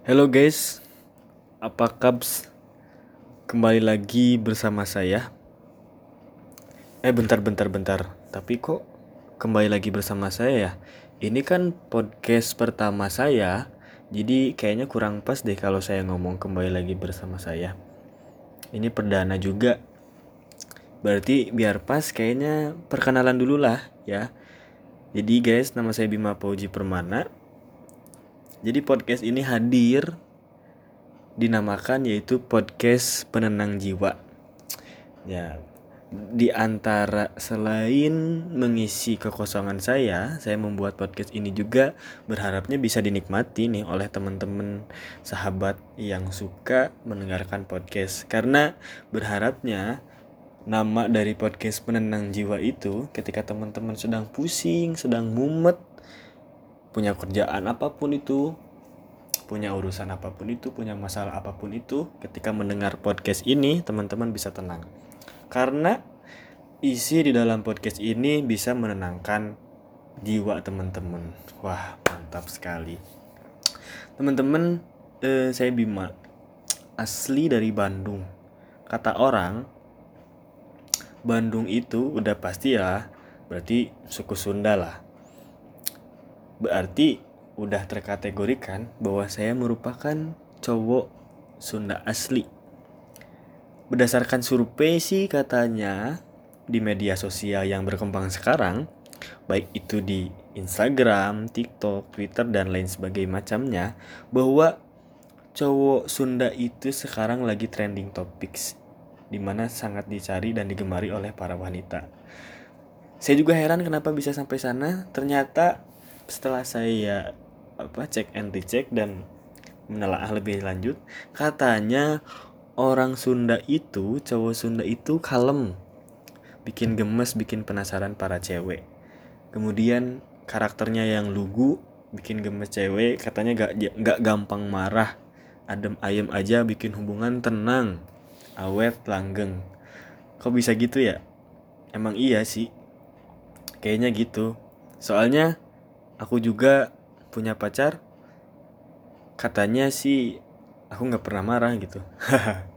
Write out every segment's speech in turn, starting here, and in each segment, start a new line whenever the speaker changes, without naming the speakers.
Halo guys, apa kabs? Kembali lagi bersama saya. Eh bentar bentar bentar, tapi kok kembali lagi bersama saya ya? Ini kan podcast pertama saya, jadi kayaknya kurang pas deh kalau saya ngomong kembali lagi bersama saya. Ini perdana juga. Berarti biar pas kayaknya perkenalan dulu lah ya. Jadi guys, nama saya Bima Pauji Permana. Jadi podcast ini hadir dinamakan yaitu podcast penenang jiwa. Ya, di antara selain mengisi kekosongan saya, saya membuat podcast ini juga berharapnya bisa dinikmati nih oleh teman-teman sahabat yang suka mendengarkan podcast. Karena berharapnya nama dari podcast penenang jiwa itu ketika teman-teman sedang pusing, sedang mumet, punya kerjaan apa pun itu, punya urusan apa pun itu, punya masalah apa pun itu, ketika mendengar podcast ini, teman-teman bisa tenang. Karena isi di dalam podcast ini bisa menenangkan jiwa teman-teman. Wah, mantap sekali. Teman-teman, eh, saya Bima, asli dari Bandung. Kata orang, Bandung itu udah pasti ya, berarti suku Sunda lah berarti udah terkategorikan bahwa saya merupakan cowok Sunda asli. Berdasarkan survei sih katanya di media sosial yang berkembang sekarang, baik itu di Instagram, TikTok, Twitter dan lain sebagainya macamnya, bahwa cowok Sunda itu sekarang lagi trending topics di mana sangat dicari dan digemari oleh para wanita. Saya juga heran kenapa bisa sampai sana. Ternyata setelah saya apa cek and recheck dan menelaah lebih lanjut katanya orang Sunda itu cowok Sunda itu kalem. Bikin gemes bikin penasaran para cewek. Kemudian karakternya yang lugu bikin gemes cewek katanya gak gak gampang marah. Adem ayem aja bikin hubungan tenang. Awet langgeng. Kok bisa gitu ya? Emang iya sih. Kayaknya gitu. Soalnya aku juga punya pacar. Katanya sih aku nggak pernah marah gitu.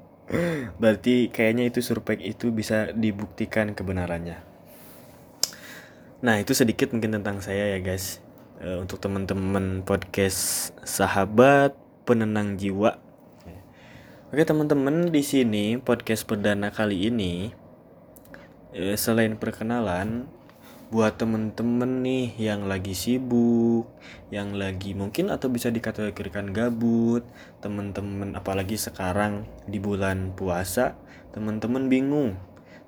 Berarti kayaknya itu survei itu bisa dibuktikan kebenarannya. Nah itu sedikit mungkin tentang saya ya guys. E, untuk teman-teman podcast sahabat penenang jiwa. Oke teman-teman di sini podcast perdana kali ini e, selain perkenalan buat temen-temen nih yang lagi sibuk, yang lagi mungkin atau bisa dikategorikan gabut, temen-temen apalagi sekarang di bulan puasa, temen-temen bingung,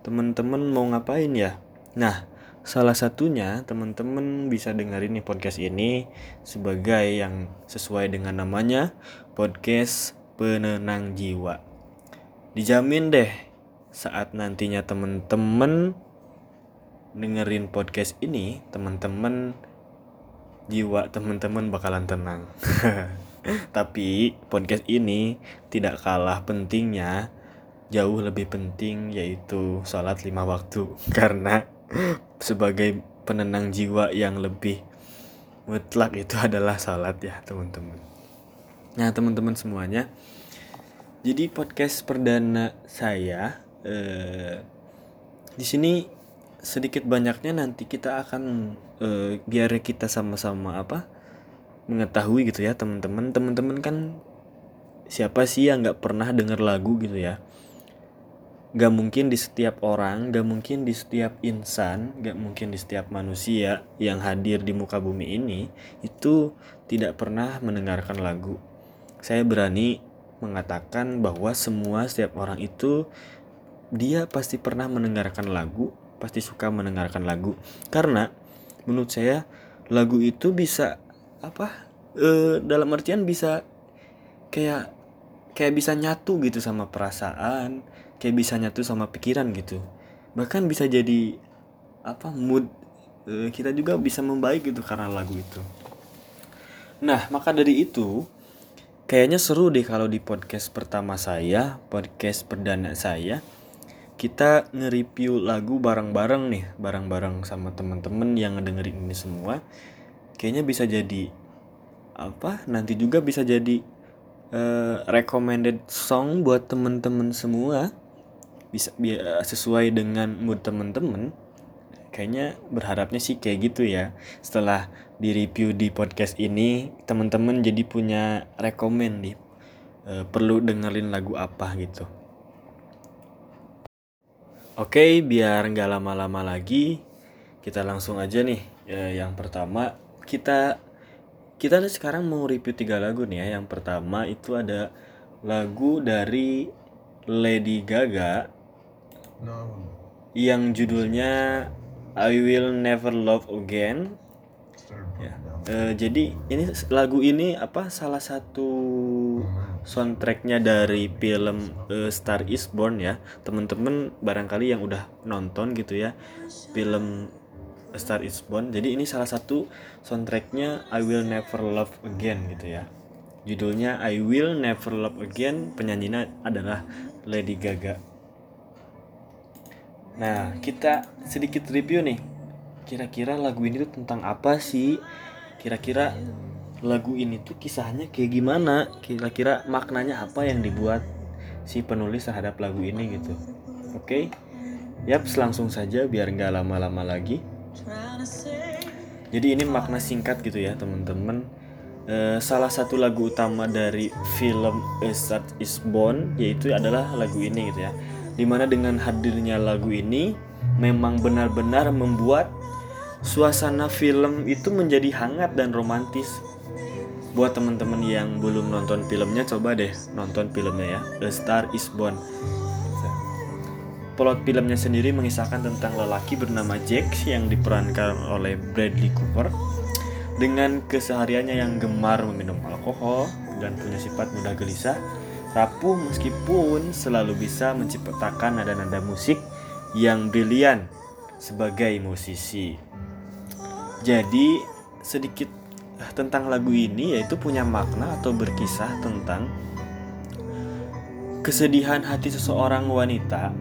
temen-temen mau ngapain ya? Nah, salah satunya temen-temen bisa dengerin nih podcast ini sebagai yang sesuai dengan namanya podcast penenang jiwa. Dijamin deh saat nantinya temen-temen dengerin podcast ini, teman-teman jiwa teman-teman bakalan tenang. Tapi podcast ini tidak kalah pentingnya, jauh lebih penting yaitu sholat lima waktu karena sebagai penenang jiwa yang lebih mutlak itu adalah sholat ya teman-teman. Nah teman-teman semuanya, jadi podcast perdana saya eh, di sini sedikit banyaknya nanti kita akan uh, biar kita sama-sama apa mengetahui gitu ya teman-teman teman-teman kan siapa sih yang nggak pernah denger lagu gitu ya Gak mungkin di setiap orang, gak mungkin di setiap insan, gak mungkin di setiap manusia yang hadir di muka bumi ini itu tidak pernah mendengarkan lagu. Saya berani mengatakan bahwa semua setiap orang itu dia pasti pernah mendengarkan lagu pasti suka mendengarkan lagu. Karena menurut saya lagu itu bisa apa e, dalam artian bisa kayak kayak bisa nyatu gitu sama perasaan kayak bisa nyatu sama pikiran gitu. Bahkan bisa jadi apa mood e, kita juga bisa membaik gitu karena lagu itu. Nah maka dari itu kayaknya seru deh kalau di podcast pertama saya podcast perdana saya kita nge-review lagu bareng-bareng nih, bareng-bareng sama temen-temen yang ngedengerin ini semua. Kayaknya bisa jadi apa? Nanti juga bisa jadi uh, recommended song buat temen-temen semua bisa biar sesuai dengan mood temen-temen kayaknya berharapnya sih kayak gitu ya setelah di review di podcast ini temen-temen jadi punya rekomend nih uh, perlu dengerin lagu apa gitu oke biar nggak lama-lama lagi kita langsung aja nih uh, yang pertama kita kita sekarang mau review tiga lagu nih ya. Yang pertama itu ada lagu dari Lady Gaga no. yang judulnya I Will Never Love Again. Ya. Uh, jadi ini lagu ini apa salah satu soundtracknya dari film uh, Star Is Born ya. Temen-temen barangkali yang udah nonton gitu ya film Star Is Born. Jadi ini salah satu soundtracknya I Will Never Love Again gitu ya. Judulnya I Will Never Love Again penyanyinya adalah Lady Gaga. Nah kita sedikit review nih. Kira-kira lagu ini tuh tentang apa sih? Kira-kira lagu ini tuh kisahnya kayak gimana kira-kira maknanya apa yang dibuat si penulis terhadap lagu ini gitu oke okay? Yap, langsung saja biar nggak lama-lama lagi. Jadi ini makna singkat gitu ya teman-teman. Uh, salah satu lagu utama dari film A Star Is Born yaitu adalah lagu ini gitu ya. Di mana dengan hadirnya lagu ini memang benar-benar membuat suasana film itu menjadi hangat dan romantis. Buat teman-teman yang belum nonton filmnya coba deh nonton filmnya ya A Star Is Born Plot filmnya sendiri mengisahkan tentang lelaki bernama Jack yang diperankan oleh Bradley Cooper dengan kesehariannya yang gemar meminum alkohol dan punya sifat mudah gelisah, rapuh meskipun selalu bisa menciptakan nada-nada musik yang brilian sebagai musisi. Jadi sedikit tentang lagu ini yaitu punya makna atau berkisah tentang kesedihan hati seseorang wanita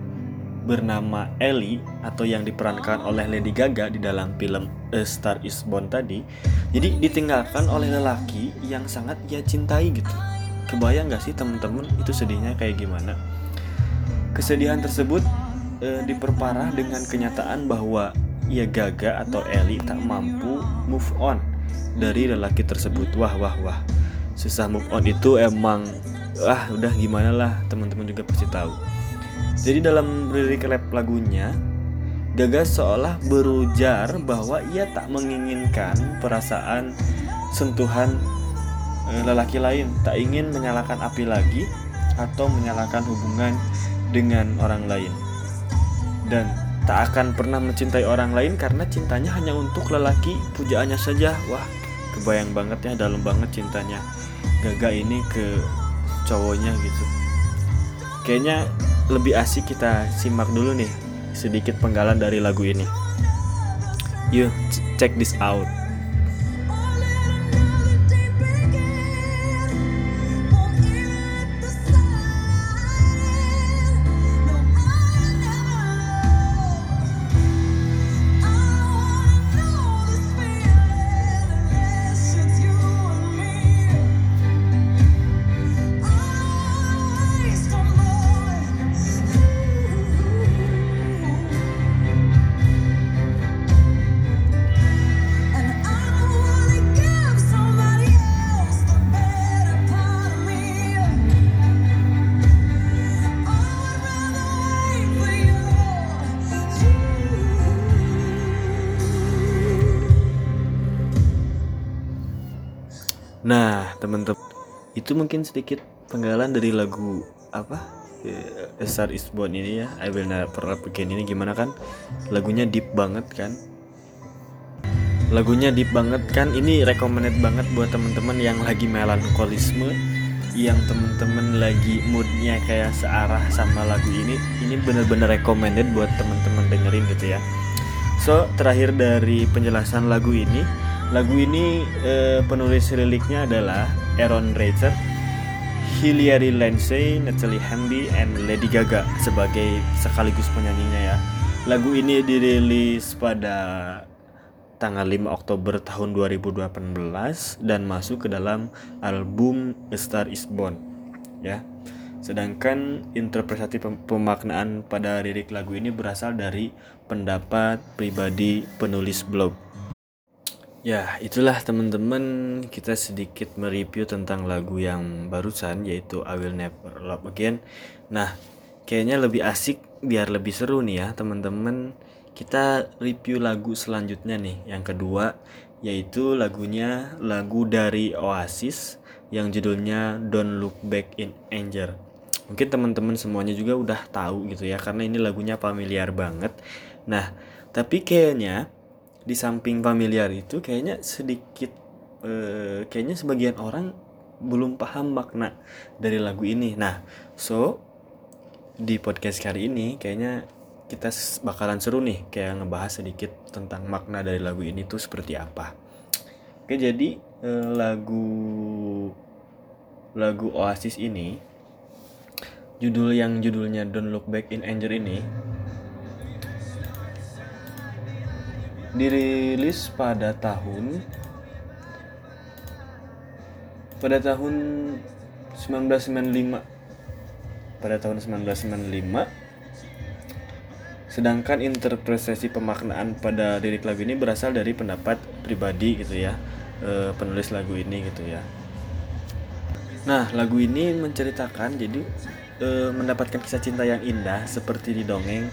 bernama Ellie atau yang diperankan oleh Lady Gaga di dalam film A Star Is Born tadi. Jadi ditinggalkan oleh lelaki yang sangat ia cintai gitu. Kebayang gak sih temen-temen itu sedihnya kayak gimana? Kesedihan tersebut e, diperparah dengan kenyataan bahwa ia Gaga atau Ellie tak mampu move on dari lelaki tersebut. Wah wah wah. Susah move on itu emang ah udah gimana lah teman-teman juga pasti tahu. Jadi dalam lirik rap lagunya, Gaga seolah berujar bahwa ia tak menginginkan perasaan sentuhan eh, lelaki lain, tak ingin menyalakan api lagi atau menyalakan hubungan dengan orang lain. Dan tak akan pernah mencintai orang lain karena cintanya hanya untuk lelaki pujaannya saja. Wah, kebayang banget ya dalam banget cintanya Gaga ini ke cowoknya gitu. Kayaknya lebih asik kita simak dulu nih sedikit penggalan dari lagu ini. Yuk, check this out. Itu mungkin sedikit penggalan dari lagu apa? A Star Is Born ini ya, I Will Never Love Again ini gimana kan? Lagunya deep banget kan? Lagunya deep banget kan? Ini recommended banget buat teman-teman yang lagi melankolisme, yang teman-teman lagi moodnya kayak searah sama lagu ini. Ini bener-bener recommended buat teman-teman dengerin gitu ya. So, terakhir dari penjelasan lagu ini, Lagu ini eh, penulis liriknya adalah Aaron Reicher, Hilary Lindsay, Natalie Hamby, and Lady Gaga sebagai sekaligus penyanyinya ya. Lagu ini dirilis pada tanggal 5 Oktober tahun 2018 dan masuk ke dalam album A Star Is Born ya. Sedangkan interpretasi pemaknaan pada lirik lagu ini berasal dari pendapat pribadi penulis blog. Ya, itulah teman-teman kita sedikit mereview tentang lagu yang barusan yaitu I Will Never Love Again. Nah, kayaknya lebih asik biar lebih seru nih ya teman-teman. Kita review lagu selanjutnya nih yang kedua yaitu lagunya lagu dari Oasis yang judulnya Don't Look Back in Anger. Mungkin teman-teman semuanya juga udah tahu gitu ya karena ini lagunya familiar banget. Nah tapi kayaknya di samping familiar itu kayaknya sedikit eh, kayaknya sebagian orang belum paham makna dari lagu ini nah so di podcast kali ini kayaknya kita bakalan seru nih kayak ngebahas sedikit tentang makna dari lagu ini tuh seperti apa. Oke jadi eh, lagu lagu Oasis ini judul yang judulnya Don't Look Back in Anger ini dirilis pada tahun pada tahun 1995 pada tahun 1995 sedangkan interpretasi pemaknaan pada lirik lagu ini berasal dari pendapat pribadi gitu ya e, penulis lagu ini gitu ya. Nah lagu ini menceritakan jadi e, mendapatkan kisah cinta yang indah seperti di dongeng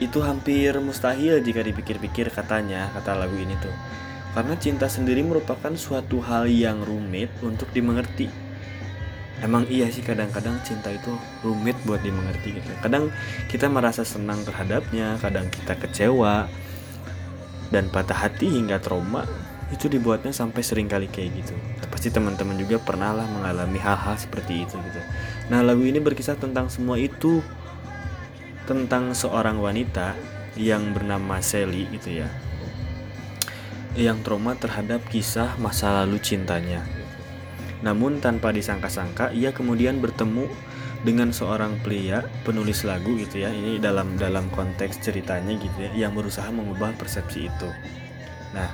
itu hampir mustahil jika dipikir-pikir katanya kata lagu ini tuh. Karena cinta sendiri merupakan suatu hal yang rumit untuk dimengerti. Emang iya sih kadang-kadang cinta itu rumit buat dimengerti gitu. Kadang kita merasa senang terhadapnya kadang kita kecewa dan patah hati hingga trauma. Itu dibuatnya sampai sering kali kayak gitu. Pasti teman-teman juga pernah lah mengalami hal-hal seperti itu gitu. Nah lagu ini berkisah tentang semua itu tentang seorang wanita yang bernama Sally gitu ya yang trauma terhadap kisah masa lalu cintanya namun tanpa disangka-sangka ia kemudian bertemu dengan seorang pria penulis lagu gitu ya. Ini dalam dalam konteks ceritanya gitu ya yang berusaha mengubah persepsi itu. Nah,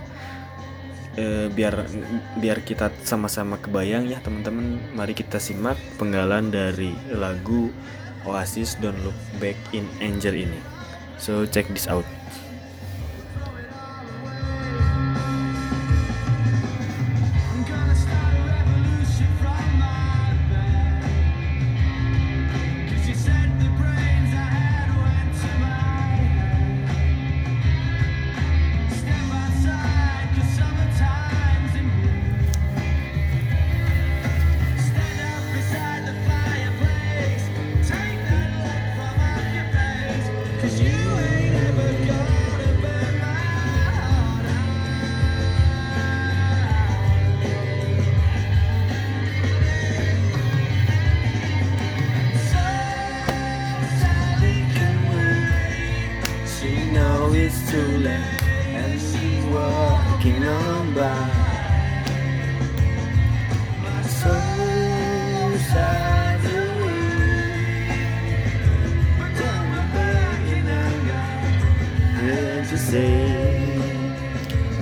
e, biar biar kita sama-sama kebayang ya teman-teman, mari kita simak penggalan dari lagu Oasis Don't Look Back in Anger ini. So check this out.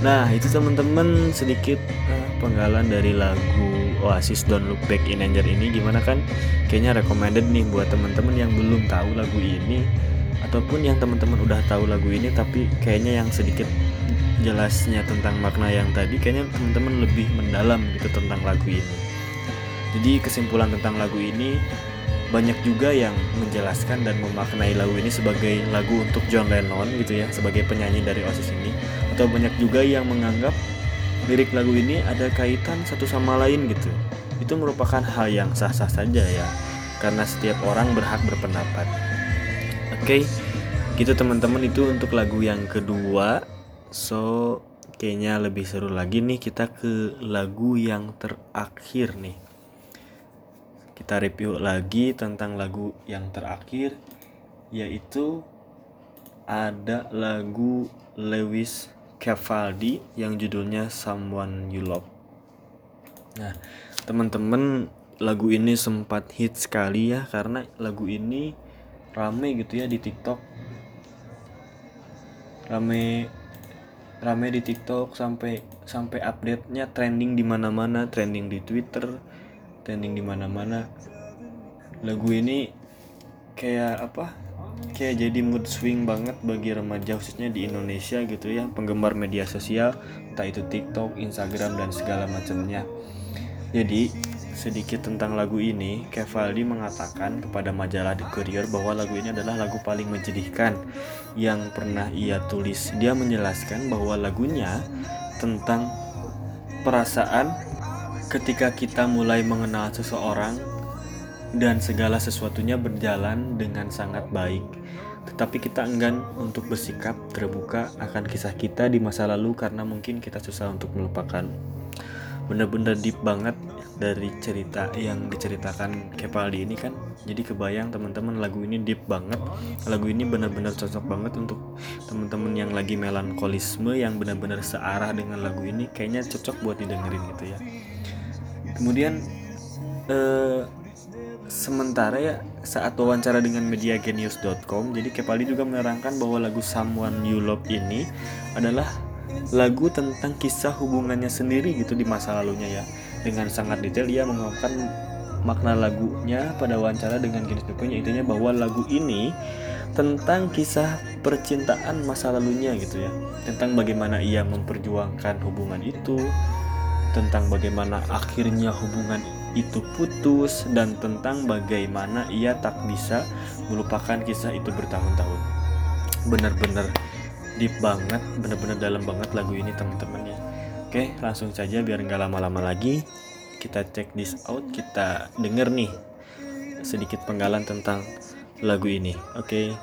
Nah itu teman-teman sedikit uh, penggalan dari lagu Oasis Don't Look Back in Anger ini gimana kan? Kayaknya recommended nih buat teman-teman yang belum tahu lagu ini ataupun yang teman-teman udah tahu lagu ini tapi kayaknya yang sedikit jelasnya tentang makna yang tadi kayaknya teman-teman lebih mendalam gitu tentang lagu ini. Jadi kesimpulan tentang lagu ini banyak juga yang menjelaskan dan memaknai lagu ini sebagai lagu untuk John Lennon gitu ya sebagai penyanyi dari Oasis ini. Atau banyak juga yang menganggap lirik lagu ini ada kaitan satu sama lain gitu. Itu merupakan hal yang sah-sah saja ya karena setiap orang berhak berpendapat. Oke okay, gitu teman-teman itu untuk lagu yang kedua so kayaknya lebih seru lagi nih kita ke lagu yang terakhir nih kita review lagi tentang lagu yang terakhir yaitu ada lagu Lewis Capaldi yang judulnya Someone You Love. Nah, teman-teman lagu ini sempat hit sekali ya karena lagu ini rame gitu ya di TikTok. Rame rame di TikTok sampai sampai update-nya trending di mana-mana trending di Twitter trending di mana-mana lagu ini kayak apa kayak jadi mood swing banget bagi remaja khususnya di Indonesia gitu ya penggemar media sosial entah itu TikTok, Instagram dan segala macamnya. Jadi sedikit tentang lagu ini, Kevaldi mengatakan kepada majalah The Courier bahwa lagu ini adalah lagu paling menjadikan yang pernah ia tulis. Dia menjelaskan bahwa lagunya tentang perasaan ketika kita mulai mengenal seseorang dan segala sesuatunya berjalan dengan sangat baik. Tetapi kita enggan untuk bersikap terbuka akan kisah kita di masa lalu karena mungkin kita susah untuk melupakan. Bener-bener deep banget dari cerita yang diceritakan Kepaldi ini kan. Jadi kebayang teman-teman lagu ini deep banget. Lagu ini bener-bener cocok banget untuk teman-teman yang lagi melankolisme yang bener-bener searah dengan lagu ini. Kayaknya cocok buat didengerin gitu ya. Kemudian eh, sementara ya saat wawancara dengan media genius.com jadi Kepali juga menerangkan bahwa lagu Someone You Love ini adalah lagu tentang kisah hubungannya sendiri gitu di masa lalunya ya dengan sangat detail dia mengungkapkan makna lagunya pada wawancara dengan genius.com intinya bahwa lagu ini tentang kisah percintaan masa lalunya gitu ya tentang bagaimana ia memperjuangkan hubungan itu tentang bagaimana akhirnya hubungan itu putus dan tentang bagaimana ia tak bisa melupakan kisah itu bertahun-tahun. Benar-benar deep banget, benar-benar dalam banget lagu ini teman-teman ya. Oke, langsung saja biar nggak lama-lama lagi kita check this out, kita denger nih sedikit penggalan tentang lagu ini. Oke.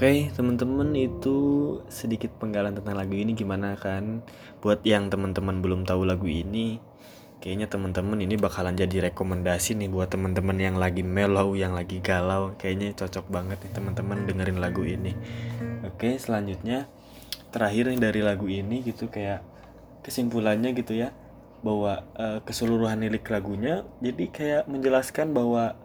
Oke okay, teman-teman itu sedikit penggalan tentang lagu ini gimana kan? Buat yang teman-teman belum tahu lagu ini kayaknya teman-teman ini bakalan jadi rekomendasi nih buat teman-teman yang lagi mellow yang lagi galau. Kayaknya cocok banget nih teman-teman dengerin lagu ini. Oke okay, selanjutnya terakhir nih dari lagu ini gitu kayak kesimpulannya gitu ya bahwa uh, keseluruhan lirik lagunya jadi kayak menjelaskan bahwa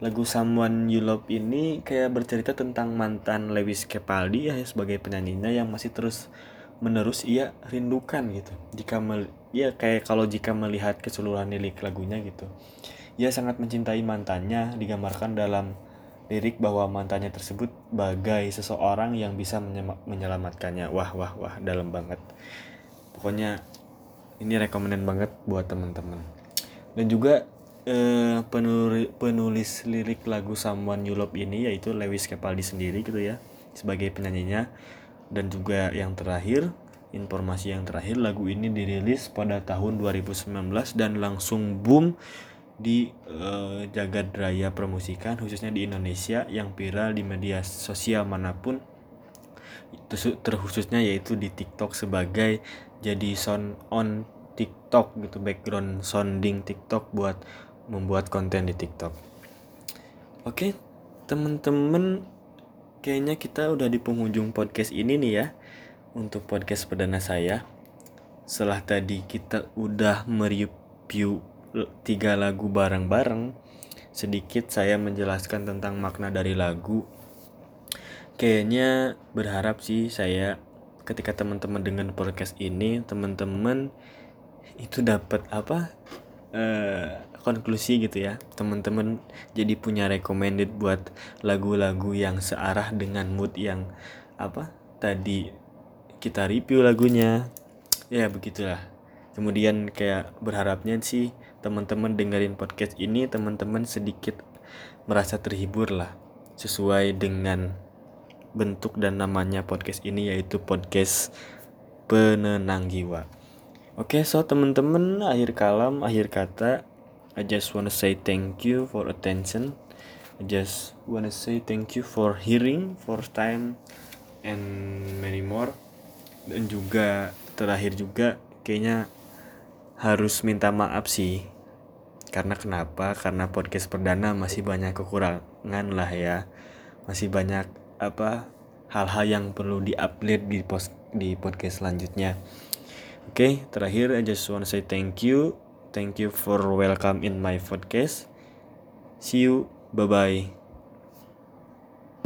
lagu Someone You Love ini kayak bercerita tentang mantan Lewis Capaldi ya sebagai penyanyinya yang masih terus menerus ia rindukan gitu. Jika mel ya kayak kalau jika melihat keseluruhan lirik lagunya gitu. Ia sangat mencintai mantannya digambarkan dalam lirik bahwa mantannya tersebut bagai seseorang yang bisa menyelamatkannya. Wah wah wah dalam banget. Pokoknya ini rekomenden banget buat teman-teman. Dan juga eh, penulis, penulis lirik lagu Someone You Love ini yaitu Lewis Capaldi sendiri gitu ya sebagai penyanyinya. Dan juga yang terakhir informasi yang terakhir lagu ini dirilis pada tahun 2019 dan langsung boom di uh, jagad raya permusikan khususnya di Indonesia yang viral di media sosial mana pun terkhususnya yaitu di TikTok sebagai jadi sound on TikTok gitu background sounding TikTok buat membuat konten di TikTok. Oke, temen-temen, kayaknya kita udah di penghujung podcast ini nih ya, untuk podcast perdana saya. Setelah tadi kita udah mereview tiga lagu bareng-bareng, sedikit saya menjelaskan tentang makna dari lagu. Kayaknya berharap sih saya ketika teman-teman dengan podcast ini, teman-teman itu dapat apa? Uh, konklusi gitu ya. Teman-teman jadi punya recommended buat lagu-lagu yang searah dengan mood yang apa tadi kita review lagunya. Ya begitulah. Kemudian kayak berharapnya sih teman-teman dengerin podcast ini teman-teman sedikit merasa terhibur lah sesuai dengan bentuk dan namanya podcast ini yaitu podcast penenang jiwa. Oke, so teman-teman akhir kalam, akhir kata I just wanna say thank you for attention. I just wanna say thank you for hearing first time and many more. Dan juga terakhir juga kayaknya harus minta maaf sih. Karena kenapa? Karena podcast perdana masih banyak kekurangan lah ya. Masih banyak apa hal-hal yang perlu diupdate di post di podcast selanjutnya. Oke okay, terakhir I just wanna say thank you thank you for welcome in my podcast. See you. Bye bye